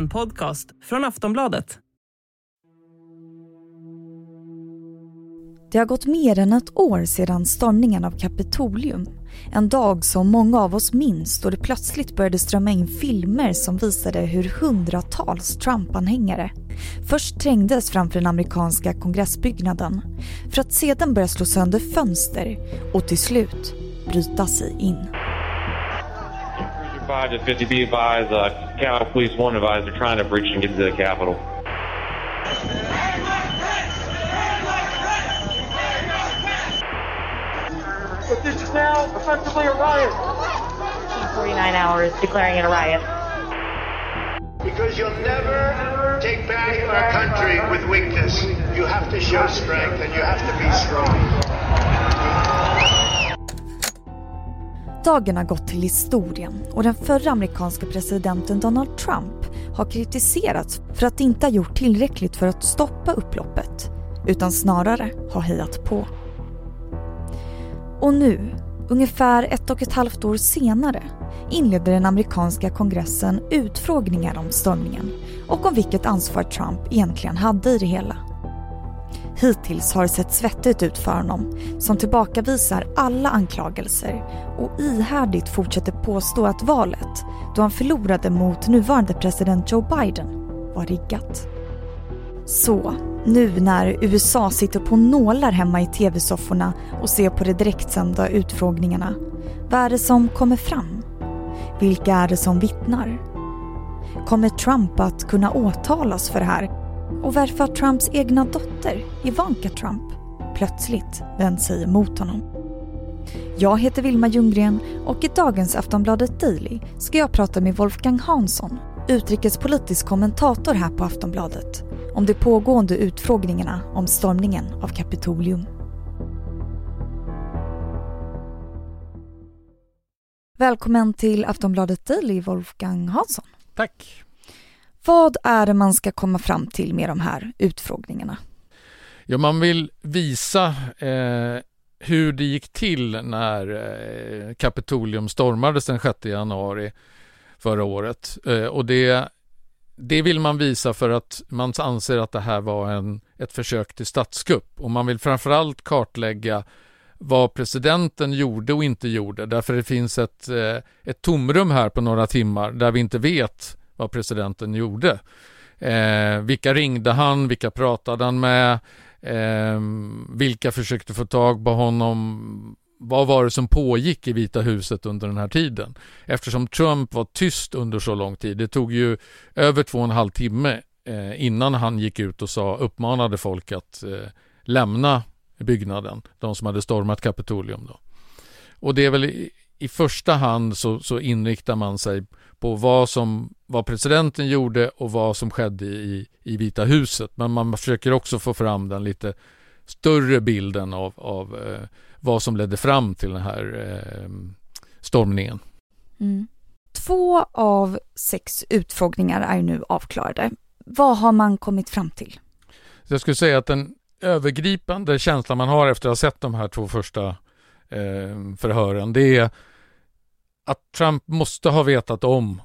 En podcast från Aftonbladet. Det har gått mer än ett år sedan stormningen av Kapitolium. En dag som många av oss minns då det plötsligt började strömma in filmer som visade hur hundratals Trump-anhängare först trängdes framför den amerikanska kongressbyggnaden för att sedan börja slå sönder fönster och till slut bryta sig in. 5 to 50 be advised, uh, Capitol Police 1 advised they're trying to breach and get to the Capitol. But this is now effectively a riot. 49 hours declaring it a riot. Because you'll never take back our country with weakness. You have to show strength and you have to be strong. Dagen har gått till historien och den förra amerikanska presidenten Donald Trump har kritiserats för att inte ha gjort tillräckligt för att stoppa upploppet utan snarare ha hejat på. Och nu, ungefär ett och ett halvt år senare, inleder den amerikanska kongressen utfrågningar om stormningen och om vilket ansvar Trump egentligen hade i det hela. Hittills har det sett svettigt ut för honom som tillbakavisar alla anklagelser och ihärdigt fortsätter påstå att valet, då han förlorade mot nuvarande president Joe Biden, var riggat. Så, nu när USA sitter på nålar hemma i tv-sofforna och ser på de direktsända utfrågningarna, vad är det som kommer fram? Vilka är det som vittnar? Kommer Trump att kunna åtalas för det här? Och varför har Trumps egna dotter, Ivanka Trump, plötsligt vänt sig emot honom? Jag heter Vilma Ljunggren och i dagens Aftonbladet Daily ska jag prata med Wolfgang Hansson, utrikespolitisk kommentator här på Aftonbladet, om de pågående utfrågningarna om stormningen av Kapitolium. Välkommen till Aftonbladet Daily, Wolfgang Hansson. Tack. Vad är det man ska komma fram till med de här utfrågningarna? Ja, man vill visa eh, hur det gick till när eh, Kapitolium stormades den 6 januari förra året. Eh, och det, det vill man visa för att man anser att det här var en, ett försök till statskupp och man vill framförallt kartlägga vad presidenten gjorde och inte gjorde därför det finns ett, eh, ett tomrum här på några timmar där vi inte vet vad presidenten gjorde. Eh, vilka ringde han? Vilka pratade han med? Eh, vilka försökte få tag på honom? Vad var det som pågick i Vita huset under den här tiden? Eftersom Trump var tyst under så lång tid. Det tog ju över två och en halv timme eh, innan han gick ut och sa, uppmanade folk att eh, lämna byggnaden, de som hade stormat Kapitolium. Då. Och det är väl i, i första hand så, så inriktar man sig på vad som vad presidenten gjorde och vad som skedde i, i Vita huset. Men man försöker också få fram den lite större bilden av, av eh, vad som ledde fram till den här eh, stormningen. Mm. Två av sex utfrågningar är nu avklarade. Vad har man kommit fram till? Jag skulle säga att den övergripande känslan man har efter att ha sett de här två första eh, förhören, det är att Trump måste ha vetat om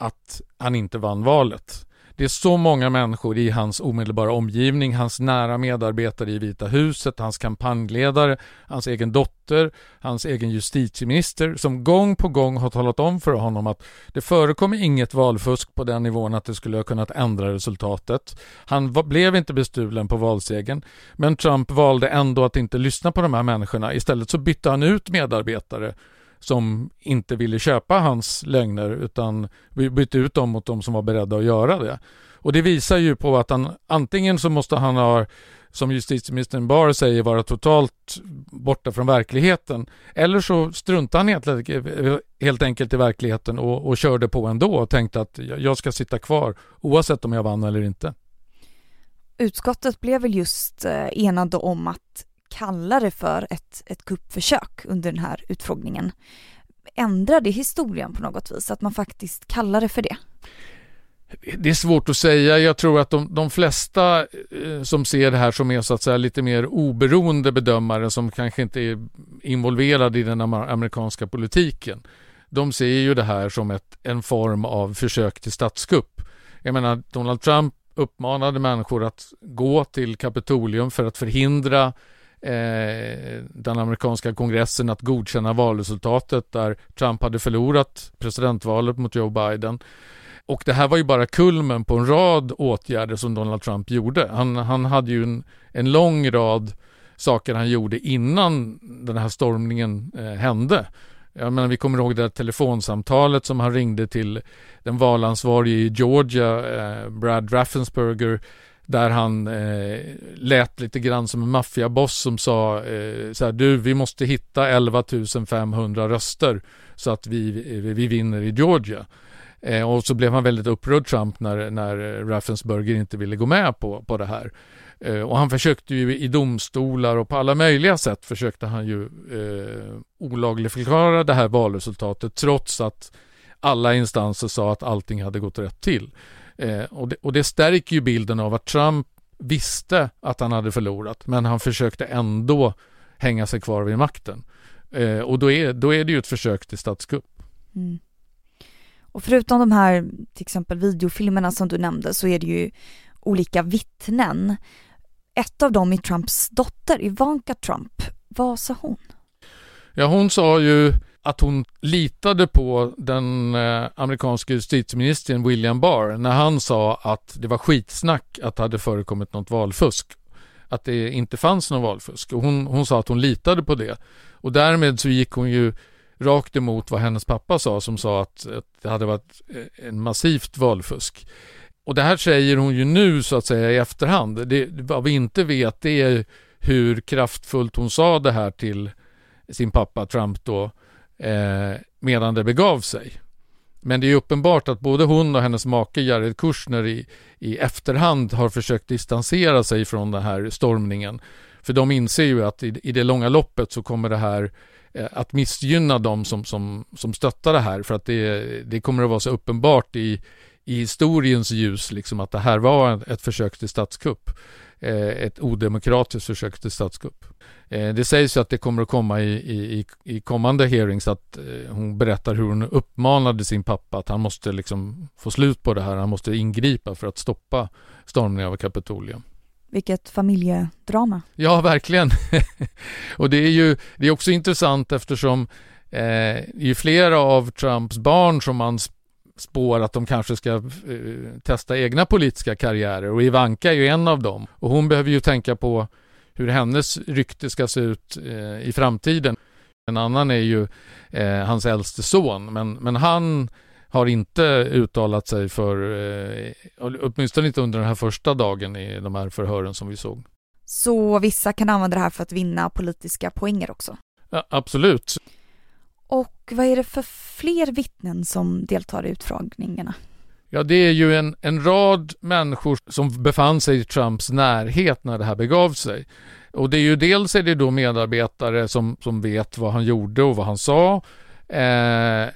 att han inte vann valet. Det är så många människor i hans omedelbara omgivning, hans nära medarbetare i Vita huset, hans kampanjledare, hans egen dotter, hans egen justitieminister som gång på gång har talat om för honom att det förekommer inget valfusk på den nivån att det skulle ha kunnat ändra resultatet. Han blev inte bestulen på valsegen, men Trump valde ändå att inte lyssna på de här människorna. Istället så bytte han ut medarbetare som inte ville köpa hans lögner utan bytte ut dem mot de som var beredda att göra det. Och det visar ju på att han antingen så måste han ha som justitieministern Barr säger vara totalt borta från verkligheten eller så struntade han helt, helt enkelt i verkligheten och, och körde på ändå och tänkte att jag ska sitta kvar oavsett om jag vann eller inte. Utskottet blev väl just eh, enade om att kalla det för ett, ett kuppförsök under den här utfrågningen. Ändrar det historien på något vis, att man faktiskt kallar det för det? Det är svårt att säga. Jag tror att de, de flesta eh, som ser det här som är så att säga lite mer oberoende bedömare som kanske inte är involverade i den amerikanska politiken. De ser ju det här som ett, en form av försök till statskupp. Jag menar, Donald Trump uppmanade människor att gå till Kapitolium för att förhindra eh, den amerikanska kongressen att godkänna valresultatet där Trump hade förlorat presidentvalet mot Joe Biden. Och det här var ju bara kulmen på en rad åtgärder som Donald Trump gjorde. Han, han hade ju en, en lång rad saker han gjorde innan den här stormningen eh, hände. Jag menar, vi kommer ihåg det här telefonsamtalet som han ringde till den valansvarige i Georgia, eh, Brad Raffensperger, där han eh, lät lite grann som en maffiaboss som sa eh, så här, du, vi måste hitta 11 500 röster så att vi, vi, vi vinner i Georgia. Eh, och så blev han väldigt upprörd Trump när, när Raffensperger inte ville gå med på, på det här. Eh, och han försökte ju i domstolar och på alla möjliga sätt försökte han ju eh, olagligförklara det här valresultatet trots att alla instanser sa att allting hade gått rätt till. Eh, och, det, och det stärker ju bilden av att Trump visste att han hade förlorat men han försökte ändå hänga sig kvar vid makten. Eh, och då är, då är det ju ett försök till statskupp. Mm. Och förutom de här till exempel videofilmerna som du nämnde så är det ju olika vittnen ett av dem är Trumps dotter, Ivanka Trump. Vad sa hon? Ja, hon sa ju att hon litade på den eh, amerikanske justitieministern William Barr när han sa att det var skitsnack att det hade förekommit något valfusk. Att det inte fanns något valfusk. Och hon, hon sa att hon litade på det. Och därmed så gick hon ju rakt emot vad hennes pappa sa som sa att, att det hade varit eh, en massivt valfusk. Och det här säger hon ju nu så att säga i efterhand. Det, vad vi inte vet det är hur kraftfullt hon sa det här till sin pappa Trump då eh, medan det begav sig. Men det är uppenbart att både hon och hennes make Jared Kushner i, i efterhand har försökt distansera sig från den här stormningen. För de inser ju att i, i det långa loppet så kommer det här eh, att missgynna dem som, som, som stöttar det här för att det, det kommer att vara så uppenbart i, i historiens ljus liksom att det här var ett försök till statskupp. Eh, ett odemokratiskt försök till statskupp. Eh, det sägs ju att det kommer att komma i, i, i kommande hearings att eh, hon berättar hur hon uppmanade sin pappa att han måste liksom få slut på det här. Han måste ingripa för att stoppa stormningen av Kapitolium. Vilket familjedrama. Ja, verkligen. och det är ju det är också intressant eftersom eh, det är flera av Trumps barn som man spår att de kanske ska eh, testa egna politiska karriärer och Ivanka är ju en av dem. Och hon behöver ju tänka på hur hennes rykte ska se ut eh, i framtiden. En annan är ju eh, hans äldste son, men, men han har inte uttalat sig för, eh, åtminstone inte under den här första dagen i de här förhören som vi såg. Så vissa kan använda det här för att vinna politiska poänger också? Ja, absolut. Och vad är det för fler vittnen som deltar i utfrågningarna? Ja, det är ju en, en rad människor som befann sig i Trumps närhet när det här begav sig. Och det är ju dels är det då medarbetare som, som vet vad han gjorde och vad han sa eh,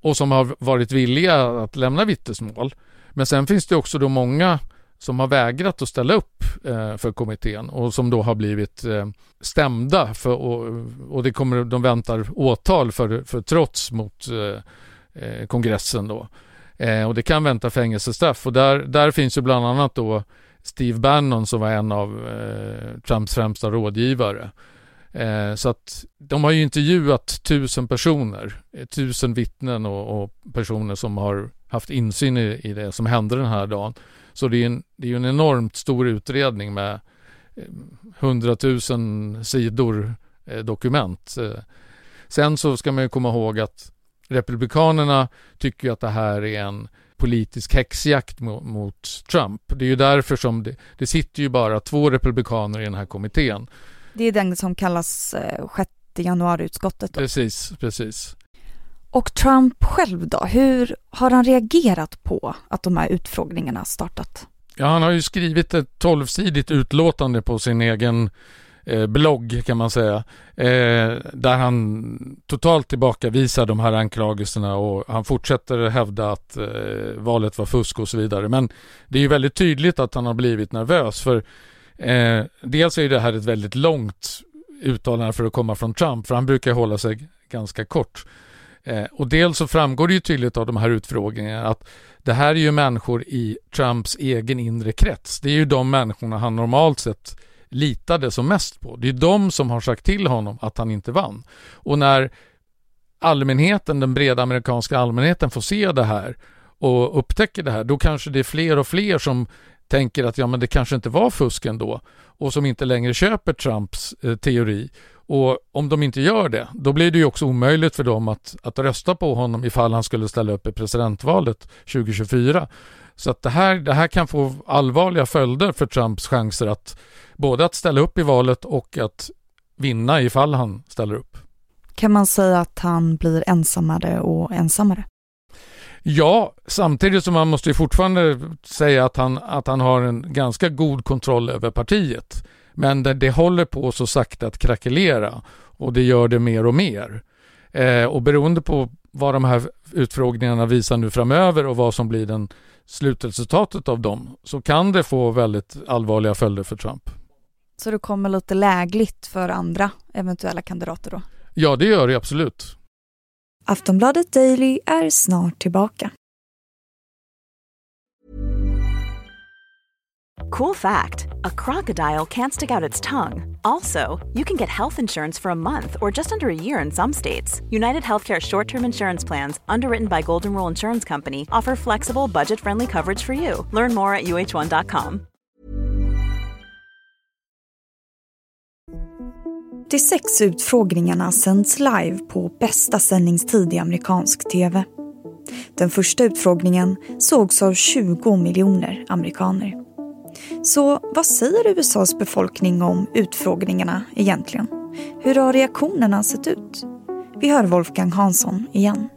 och som har varit villiga att lämna vittnesmål. Men sen finns det också då många som har vägrat att ställa upp eh, för kommittén och som då har blivit eh, stämda för, och, och det kommer, de väntar åtal för, för trots mot eh, eh kongressen då. Eh, och det kan vänta fängelsestraff och där, där finns ju bland annat då Steve Bannon som var en av eh, Trumps främsta rådgivare. Eh, så att de har ju intervjuat tusen personer, eh, tusen vittnen och, och personer som har haft insyn i, i det som hände den här dagen. Så det är, en, det är en enormt stor utredning med eh, hundratusen sidor eh, dokument. Eh, sen så ska man ju komma ihåg att Republikanerna tycker att det här är en politisk häxjakt mot, Trump. Det är ju därför som det, det, sitter ju bara två republikaner i den här kommittén. Det är den som kallas eh, 6 januari-utskottet. Precis, precis. Och Trump själv då, hur har han reagerat på att de här utfrågningarna startat? Ja, han har ju skrivit ett tolvsidigt utlåtande på sin egen eh, blogg kan man säga. Eh, där han totalt tillbakavisar de här anklagelserna och han fortsätter hävda att eh, valet var fusk och så vidare. Men det är ju väldigt tydligt att han har blivit nervös för eh, dels är det här ett väldigt långt uttalande för att komma från Trump för han brukar hålla sig ganska kort. Eh, och dels så framgår det ju tydligt av de här utfrågningarna att det här är ju människor i Trumps egen inre krets. Det är ju de människorna han normalt sett litade som mest på. Det är de som har sagt till honom att han inte vann. Och när allmänheten, den breda amerikanska allmänheten får se det här och upptäcker det här, då kanske det är fler och fler som tänker att ja, men det kanske inte var fusk ändå och som inte längre köper Trumps eh, teori. Och om de inte gör det, då blir det ju också omöjligt för dem att, att rösta på honom ifall han skulle ställa upp i presidentvalet 2024. Så att det här, det här kan få allvarliga följder för Trumps chanser att både att ställa upp i valet och att vinna ifall han ställer upp. Kan man säga att han blir ensammare och ensammare? Ja, samtidigt som man måste ju fortfarande säga att han, att han har en ganska god kontroll över partiet. Men det, det håller på så sakta att krackelera och det gör det mer och mer. Eh, och beroende på vad de här utfrågningarna visar nu framöver och vad som blir den slutresultatet av dem så kan det få väldigt allvarliga följder för Trump. Så det kommer lite lägligt för andra eventuella kandidater då? Ja, det gör det absolut. Aftonbladet Daily är snart tillbaka. Cool fact a crocodile can't stick out its tongue. Also, you can get health insurance for a month or just under a year in some states. United Healthcare short term insurance plans, underwritten by Golden Rule Insurance Company, offer flexible, budget friendly coverage for you. Learn more at uh1.com. De sex utfrågningarna sänds live på bästa sändningstid i amerikansk tv. Den första utfrågningen sågs av 20 miljoner amerikaner. Så vad säger USAs befolkning om utfrågningarna egentligen? Hur har reaktionerna sett ut? Vi hör Wolfgang Hansson igen.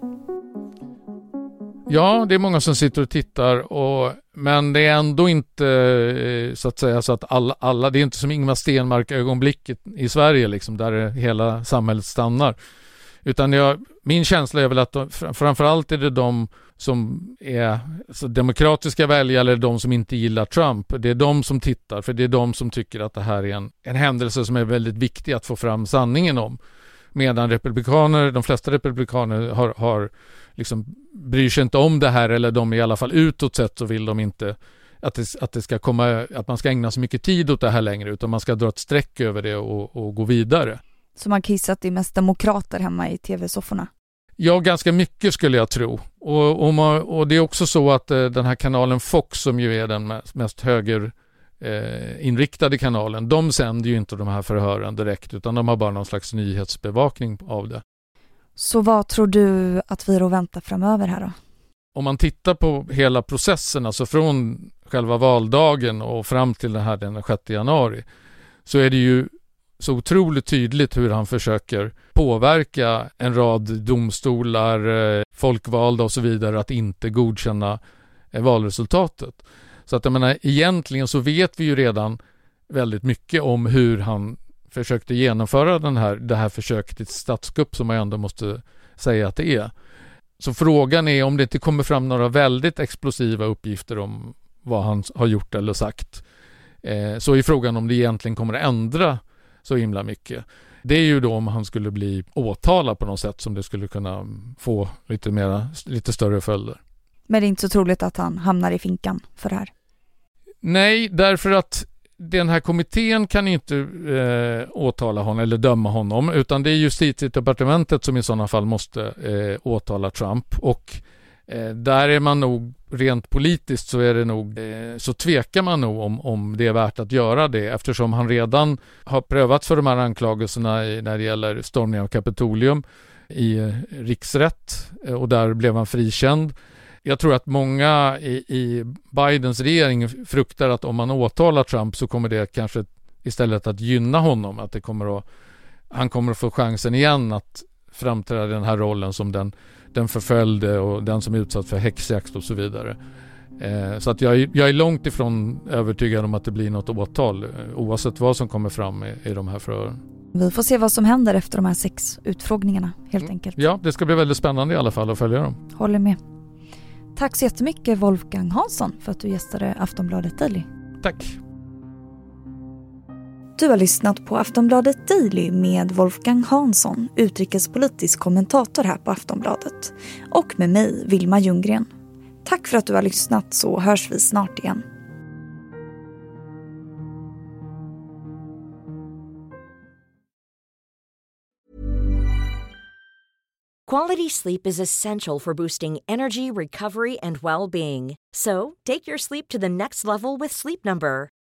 Ja, det är många som sitter och tittar och men det är ändå inte eh, så att säga så att alla, alla det är inte som Ingmar Stenmark ögonblicket i Sverige liksom där hela samhället stannar. Utan jag, min känsla är väl att de, framförallt är det de som är alltså demokratiska väljare eller de som inte gillar Trump. Det är de som tittar för det är de som tycker att det här är en, en händelse som är väldigt viktig att få fram sanningen om. Medan republikaner, de flesta republikaner har, har liksom bryr sig inte om det här eller de i alla fall utåt sett så vill de inte att det, att det ska komma, att man ska ägna så mycket tid åt det här längre utan man ska dra ett streck över det och, och gå vidare. Gissa att det är mest demokrater hemma i tv-sofforna? Ja, ganska mycket skulle jag tro. Och, och, man, och det är också så att eh, den här kanalen Fox som ju är den mest, mest höger eh, inriktade kanalen, de sänder ju inte de här förhören direkt utan de har bara någon slags nyhetsbevakning av det. Så vad tror du att vi då väntar framöver här då? Om man tittar på hela processen, alltså från själva valdagen och fram till den här den 6 januari, så är det ju så otroligt tydligt hur han försöker påverka en rad domstolar, eh, folkvalda och så vidare att inte godkänna eh, valresultatet. Så att jag menar, egentligen så vet vi ju redan väldigt mycket om hur han försökte genomföra den här, det här försöket till statskupp som man ändå måste säga att det är. Så frågan är om det inte kommer fram några väldigt explosiva uppgifter om vad han har gjort eller sagt. Eh, så är frågan om det egentligen kommer att ändra så himla mycket. Det är ju då om han skulle bli åtalad på något sätt som det skulle kunna få lite, mera, lite större följder. Men det är inte så troligt att han hamnar i finkan för det här? Nej, därför att den här kommittén kan inte eh, åtala honom eller döma honom utan det är justitiedepartementet som i sådana fall måste eh, åtala Trump och eh, där är man nog rent politiskt så är det nog eh, så tvekar man nog om, om det är värt att göra det eftersom han redan har prövats för de här anklagelserna i, när det gäller stormning av Kapitolium i eh, riksrätt eh, och där blev han frikänd jag tror att många i, i, Bidens regering fruktar att om man åtalar Trump så kommer det kanske istället att gynna honom. Att det kommer att, han kommer att få chansen igen att framträda i den här rollen som den, den förföljde och den som är utsatt för häxjakt och så vidare. Eh, så att jag, jag, är långt ifrån övertygad om att det blir något åtal eh, oavsett vad som kommer fram i, i de här förhören. Vi får se vad som händer efter de här sex utfrågningarna helt mm. enkelt. Ja, det ska bli väldigt spännande i alla fall att följa dem. Håller med. Tack så jättemycket Wolfgang Hansson för att du gästade Aftonbladet Daily. Tack. Du har lyssnat på Aftonbladet Daily med Wolfgang Hansson, utrikespolitisk kommentator här på Aftonbladet. Och med mig, Vilma Ljunggren. Tack för att du har lyssnat så hörs vi snart igen. Quality sleep is essential for boosting energy, recovery, and well-being. So, take your sleep to the next level with Sleep Number.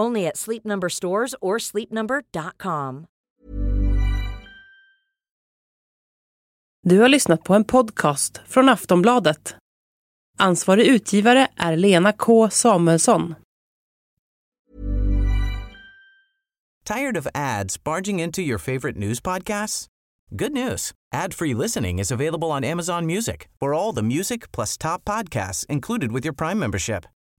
Only at Sleep Number stores or sleepnumber.com. Du har lyssnat på en podcast från Aftonbladet. Ansvarig utgivare är Lena K Samuelsson. Tired of ads barging into your favorite news podcasts? Good news. Ad-free listening is available on Amazon Music. For all the music plus top podcasts included with your Prime membership.